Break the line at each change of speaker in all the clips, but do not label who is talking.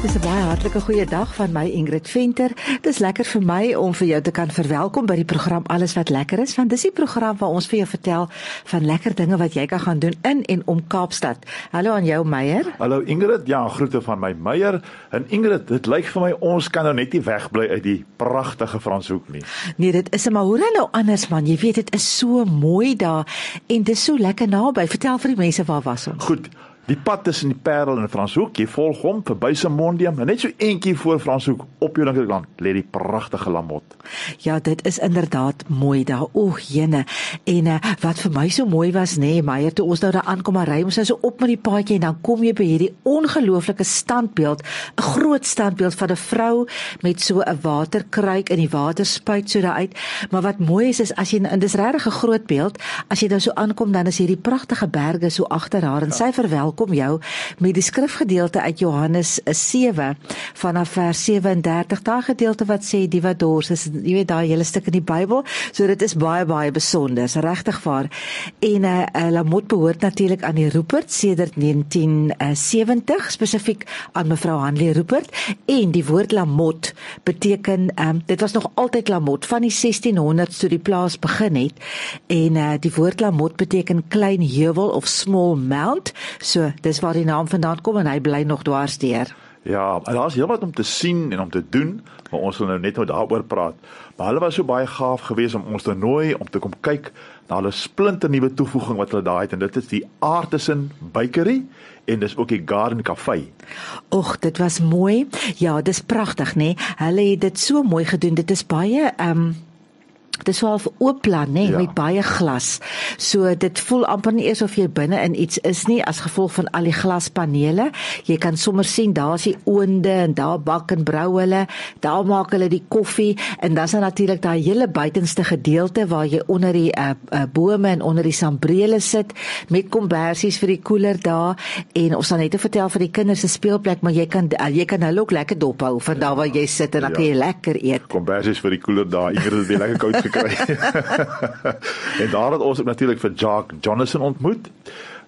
Dis 'n baie hartlike goeie dag van my Ingrid Venter. Dis lekker vir my om vir jou te kan verwelkom by die program Alles wat lekker is, want dis die program waar ons vir jou vertel van lekker dinge wat jy kan gaan doen in en om Kaapstad. Hallo aan jou Meyer.
Hallo Ingrid, ja, groete van my Meyer. En Ingrid, dit lyk vir my ons kan nou net nie wegbly uit die pragtige Franshoek nie.
Nee, dit is maar dan nou anders man. Jy weet dit is so mooi daar en dis so lekker naby. Vertel vir die mense waar was ons?
Goed. Die pad tussen die Parel en Franshoek, jy volg hom verby Simondium en net so eentjie voor Franshoek op jou linkerkant lê die pragtige Lamot.
Ja, dit is inderdaad mooi daar. Oeg, jene. En uh, wat vir my so mooi was nê, nee, Meyer, toe ons nou daar aankom, ry ons nou so op met die paadjie en dan kom jy by hierdie ongelooflike standbeeld, 'n groot standbeeld van 'n vrou met so 'n waterkruik in die water spuit so daar uit. Maar wat mooi is is as jy en dis regtig 'n groot beeld, as jy nou so aankom dan is hierdie pragtige berge so agter haar en ja. sy verwelkom welkom jou met die skrifgedeelte uit Johannes 7 vanaf vers 37. Daai gedeelte wat sê die wat dors is, jy weet daai hele stuk in die Bybel, so dit is baie baie besonder, regtig waar. En eh uh, Lamot behoort natuurlik aan die Rupert sedert 1970 spesifiek aan mevrou Hanlie Rupert en die woord Lamot beteken ehm um, dit was nog altyd Lamot van die 1600s toe die plaas begin het en eh uh, die woord Lamot beteken klein heuwel of small mount. So dis waar die naam vandaan kom en hy bly nog dwars deur.
Ja, daar's heelwat om te sien en om te doen, maar ons wil nou net nou daaroor praat. Maar hulle was so baie gaaf geweest om ons te nooi om te kom kyk na hulle splinte nuwe toevoeging wat hulle daai het en dit is die Artisan Bakery en dis ook die Garden Cafe.
Och, dit was mooi. Ja, dis pragtig, nê? Nee? Hulle het dit so mooi gedoen. Dit is baie ehm um Dit is wel 'n oop plan, nê, nee, ja. met baie glas. So dit voel amper nie eers of jy binne in iets is nie as gevolg van al die glaspanele. Jy kan sommer sien daar's die oonde en daar bak en brou hulle, daar maak hulle die koffie en dan is daar natuurlik daai hele buitenste gedeelte waar jy onder die uh, uh, bome en onder die sambrele sit met kombersies vir die koeler daar en ons gaan net vertel vir die kinders se speelplek, maar jy kan uh, jy kan hulle ook lekker dophou van daar waar jy sit en dan ja. kan jy lekker eet.
Kombersies vir die koeler daar, iewers is dit lekker koud gekry. en daar het ons ook natuurlik vir Jacques Jonathan ontmoet.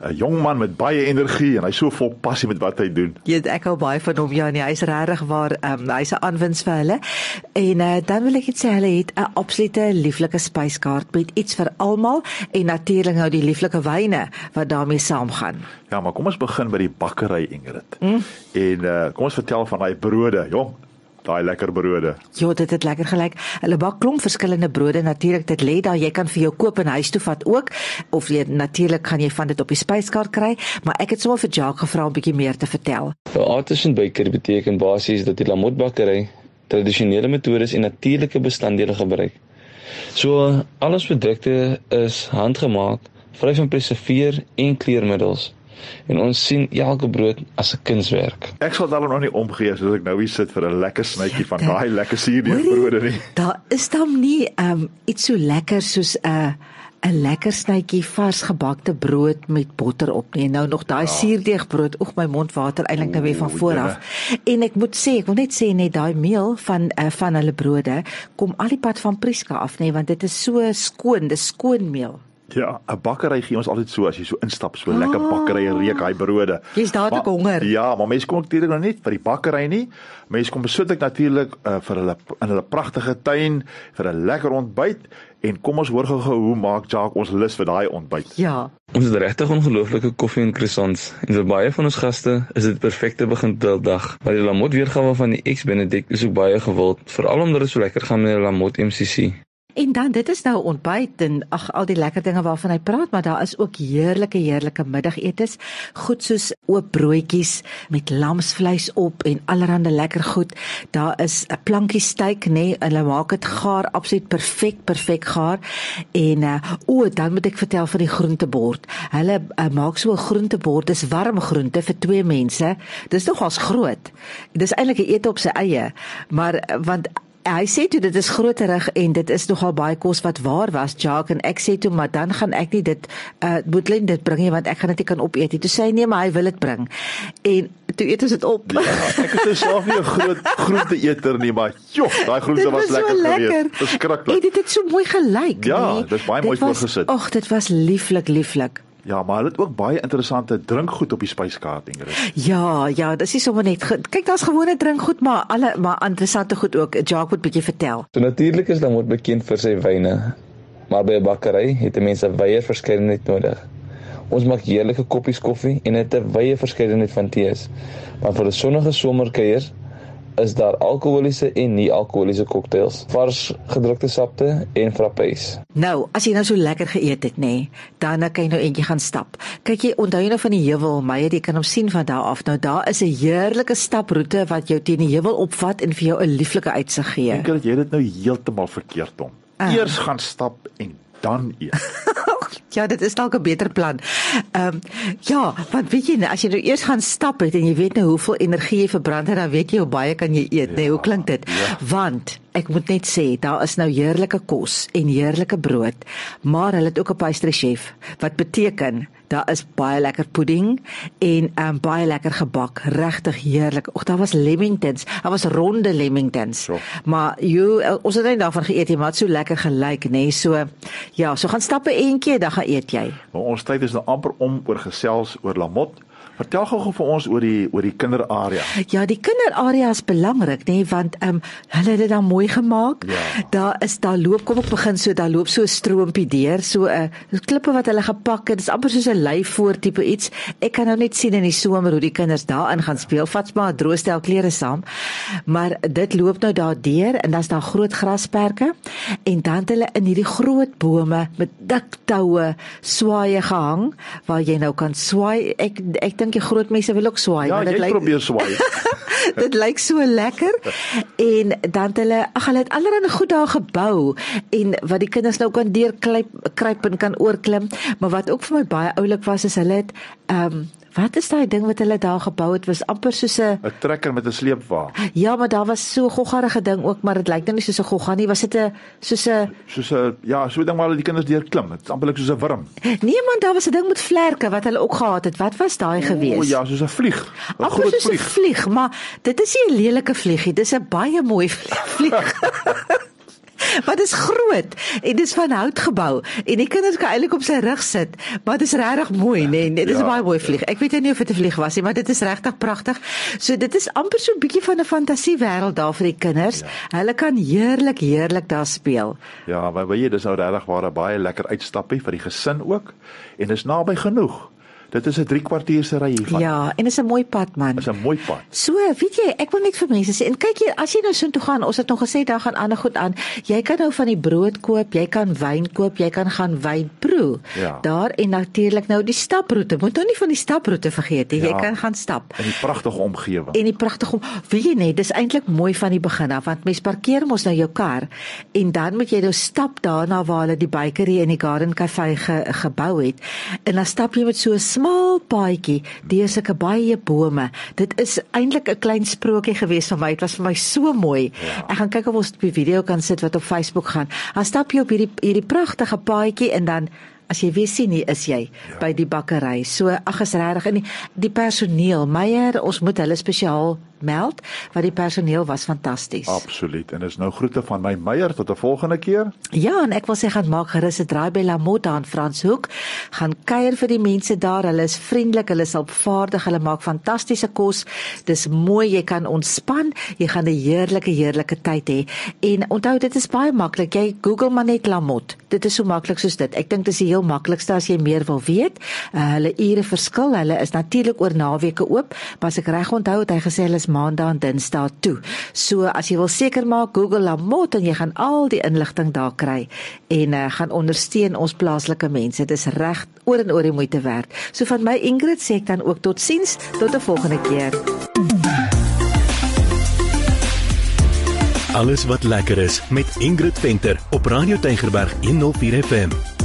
'n jong man met baie energie en hy so vol passie met wat hy doen.
Ja, ek hou baie van hom. Ja, nee, hy's regtig waar, um, hy's 'n aanwins vir hulle. En uh, dan wil ek net sê hulle het 'n absolute lieflike spyskaart met iets vir almal en natuurlik nou die lieflike wyne wat daarmee saamgaan.
Ja, maar kom ons begin by die bakkery Ingrid. Mm. En uh, kom ons vertel van daai brode, jong daai lekker brode.
Ja, dit het lekker gelyk. Hulle bak klomp verskillende brode. Natuurlik, dit lê daar. Jy kan vir jou koop en huis toe vat ook of jy natuurlik gaan jy van dit op die spyskaart kry, maar ek het sommer vir Jacques gevra om 'n bietjie meer te vertel.
Vir Artisan Bakery beteken basies dat die lamotbakkery tradisionele metodes en natuurlike bestanddele gebruik. So alles produkte is handgemaak, vry van preserveer en kleurmiddels en ons sien elke brood as 'n kunswerk.
Ek sal dan nog nie omgee as ek nou hier sit vir 'n lekker snytjie van daai lekker suurdeeg brode nie.
Daar is dan nie um iets so lekker soos 'n uh, 'n lekker snytjie vars gebakte brood met botter op nie. Nou nog daai ja. suurdeegbrood, oek my mond water eintlik nou weer van voor af. En ek moet sê, ek wil net sê net daai meel van uh, van hulle brode kom al die pad van Priska af nê, want dit is so skoon, dis skoon meel.
Ja, 'n bakkery gee ons altyd so as jy so instap, so oh. lekker bakkery reuk daai brode.
Jy's daar te honger.
Ja, maar mense kom natuurlik nou nie vir die bakkery nie. Mense kom besoek ek natuurlik uh, vir hulle in hulle pragtige tuin vir 'n lekker ontbyt en kom ons hoor gou hoe maak Jacques ons lus vir daai ontbyt.
Ja.
Ons het regtig ongelooflike koffie en croissants en vir baie van ons gaste is dit perfekte begin tot dag. Maar die lamot weergawe van die Ex Benedict is ook baie gewild, veral omdat dit so lekker gaan met die lamot MCC.
En dan dit is nou ontbyt en ag al die lekker dinge waarvan hy praat, maar daar is ook heerlike heerlike middagetes, goed soos oop broodjies met lamsvleis op en allerlei lekker goed. Daar is 'n plankie steak nê, nee, hulle maak dit gaar absoluut perfek, perfek gaar. En uh, o, dan moet ek vertel van die groentebord. Hulle uh, maak so 'n groentebord, dis warm groente vir twee mense. Dis nogals groot. Dis eintlik 'n ete op sy eie, maar uh, want hy sê toe dit is groterig en dit is nogal baie kos wat waar was Jacques en ek sê toe maar dan gaan ek nie dit uh moet net dit bring nie want ek gaan dit nie kan opeet nie. Toe sê hy nee maar hy wil dit bring. En toe eet ons dit op.
Ja, ek is self nie 'n groot groente eter nie maar joh, daai groente was, was lekker, lekker geweest. Verskriklik.
Dit het so mooi gelyk.
Ja, nee. dit is baie mooi voorgesit.
Ag, dit was lieflik lieflik.
Ja, maar hulle het ook baie interessante drinkgoed op die spyskaart, Ingrid.
Ja, ja, dis nie sommer net kyk daar's gewone drinkgoed, maar alle maar interessante goed ook. Jacques moet bietjie vertel.
So natuurlik is Lamot bekend vir sy wyne, maar by 'n bakkery het 'n mens 'n wye verskeidenheid nodig. Ons maak heerlike koppies koffie en het 'n wye verskeidenheid van tees. Maar vir 'n sonnige somerkuier is daar alkoholiese en nie-alkoholiese cocktails, vars gedrukte sapte en frappés.
Nou, as jy nou so lekker geëet het, nê, nee, dan kan jy nou eentjie gaan stap. Kyk jy onthou jy nou van die heuwel, Meyer, jy kan hom sien van daar af. Nou daar is 'n heerlike staproete wat jou teen die heuwel opvat en vir jou 'n lieflike uitsig gee.
Ingrid, jy het dit nou heeltemal verkeerd om.
Ah.
Eers gaan stap en dan eet.
Ja, dit is dalk 'n beter plan. Ehm um, ja, want weet jy, nou, as jy nou eers gaan stap het en jy weet nou hoeveel energie jy verbrand het, dan weet jy hoe baie kan jy eet, ja, nee, hoe klink dit?
ja.
Want ek moet net sê, daar is nou heerlike kos en heerlike brood, maar hulle het ook 'n pastry chef, wat beteken daar is baie lekker pudding en um, baie lekker gebak, regtig heerlik. Och, daar was lemingtons, daar was ronde lemingtons.
Sure.
Maar jy ons het net daarvan geëet, jy maar so lekker gelyk, nê? Nee? So ja, so gaan stappe eentjie, dan gaan eet jy.
Maar ons tyd is nou amper om oor gesels oor Lamot. Vertel gou-gou vir ons oor die oor die kinderarea.
Ja, die kinderarea is belangrik, nê, nee, want ehm um, hulle het dit dan mooi gemaak.
Ja.
Daar is daar loop kom ek begin so daar loop so 'n stroompie deur, so 'n uh, klippe wat hulle gepak het. Dit is amper soos 'n leivoor tipe iets. Ek kan nou net sien in die somer hoe die kinders daarin gaan speel. Vat maar 'n droëstel klere saam. Maar dit loop nou daar deur en dan's daar groot grasperke en dan hulle in hierdie groot bome met dik toue swaaye gehang waar jy nou kan swaai. Ek ek dink die groot mense wil ook swaai,
Ja,
dit lyk
probeer swaai.
dit lyk so lekker en dan het hulle ag hulle het allerlei goed daar gebou en wat die kinders nou kan deur kruip kruip en kan oorklim maar wat ook vir my baie oulik was is hulle het ehm um, wat is daai ding wat hulle daar gebou het was amper soos 'n
'n Trekker met 'n sleepwa.
ja maar daar was so 'n goggarige ding ook maar dit lyk nou nie soos 'n gogga nie was dit 'n soos 'n
Soos 'n ja, so ding waar hulle die kinders deur klim. Dit is amperlik soos 'n wurm.
nee man daar was 'n ding met vlerke wat hulle ook gehad het wat was daai gewees
O ja, soos 'n vlieg. 'n
Amper
Groot
soos 'n
vlieg.
vlieg, maar dit is nie 'n lelike vliegie, dis 'n baie mooi vlie- vlieg. Maar dit is groot en dit is van hout gebou en die kinders kan eintlik op sy rug sit, maar dit is regtig mooi, nê. Nee, dit is
Ja.
baie mooi vlieg. Ek weet nie of dit 'n vlieg was nie, maar dit is regtig pragtig. So dit is amper so 'n bietjie van 'n fantasiewêreld daar vir die kinders. Ja. Hulle kan heerlik heerlik daar speel.
Ja, maar weet jy, dis nou regtig waar 'n baie lekker uitstappie vir die gesin ook en dis naby genoeg. Dit is 'n 3 kwartier se ry hiervan.
Ja, en is 'n mooi pad man.
Dis 'n mooi pad.
So, weet jy, ek wil net vir mense sê en kyk jy, as jy nou so toe gaan, ons het nog gesê daar gaan ander goed aan. Jy kan nou van die brood koop, jy kan wyn koop, jy kan gaan wyn proe.
Ja.
Daar en natuurlik nou die staproete. Moet nou nie van die staproete vergeet nie. Jy
Ja.
kan gaan stap.
In die pragtige omgewing.
En die pragtige om, weet jy net, dis eintlik mooi van die begin af want mens parkeer mos nou jou kar en dan moet jy nou stap daarna waar hulle die bakery en die garden cafe ge, gebou het. En dan stap jy met so 'n smal paadjie deur sulke baie bome. Dit is eintlik 'n klein sprokie gewees vir my. Dit was vir my so mooi. Ja. Ek gaan kyk of ons dit op die video kan sit wat op Facebook gaan. Dan stap jy op hierdie hierdie pragtige paadjie en dan As jy weer sien hier is jy ja. by die bakkery. So ag is regtig en die, die personeel, Meyer, ons moet hulle spesiaal meld want die personeel was fantasties.
Absoluut. En dis nou groete van my Meyer tot 'n volgende keer.
Ja, en ek wil sê gaan maak gerus 'n draai by La Motta in Franshoek. Gaan kuier vir die mense daar. Hulle is vriendelik, hulle is opvaardig, hulle maak fantastiese kos. Dis mooi, jy kan ontspan. Jy gaan 'n heerlike heerlike tyd hê. En onthou dit is baie maklik. Jy Google maar net La Motte. Dit is so maklik soos dit. Ek dink dit is die heel maklikste as jy meer wil weet. Uh, hulle ure verskil. Hulle is natuurlik oor naweke oop, maar as ek reg onthou het hy gesê hulle is maandag en dinsdae toe. So as jy wil seker maak, Google La Motte en jy gaan al die inligting daar kry en uh, gaan ondersteun ons plaaslike mense. Dit is reg oor en oor die moeite werd. So van my Ingrid sê ek dan ook totsiens tot 'n volgende keer.
Alles wat lekker is met Ingrid Venter op Radio Tygerberg 104 FM.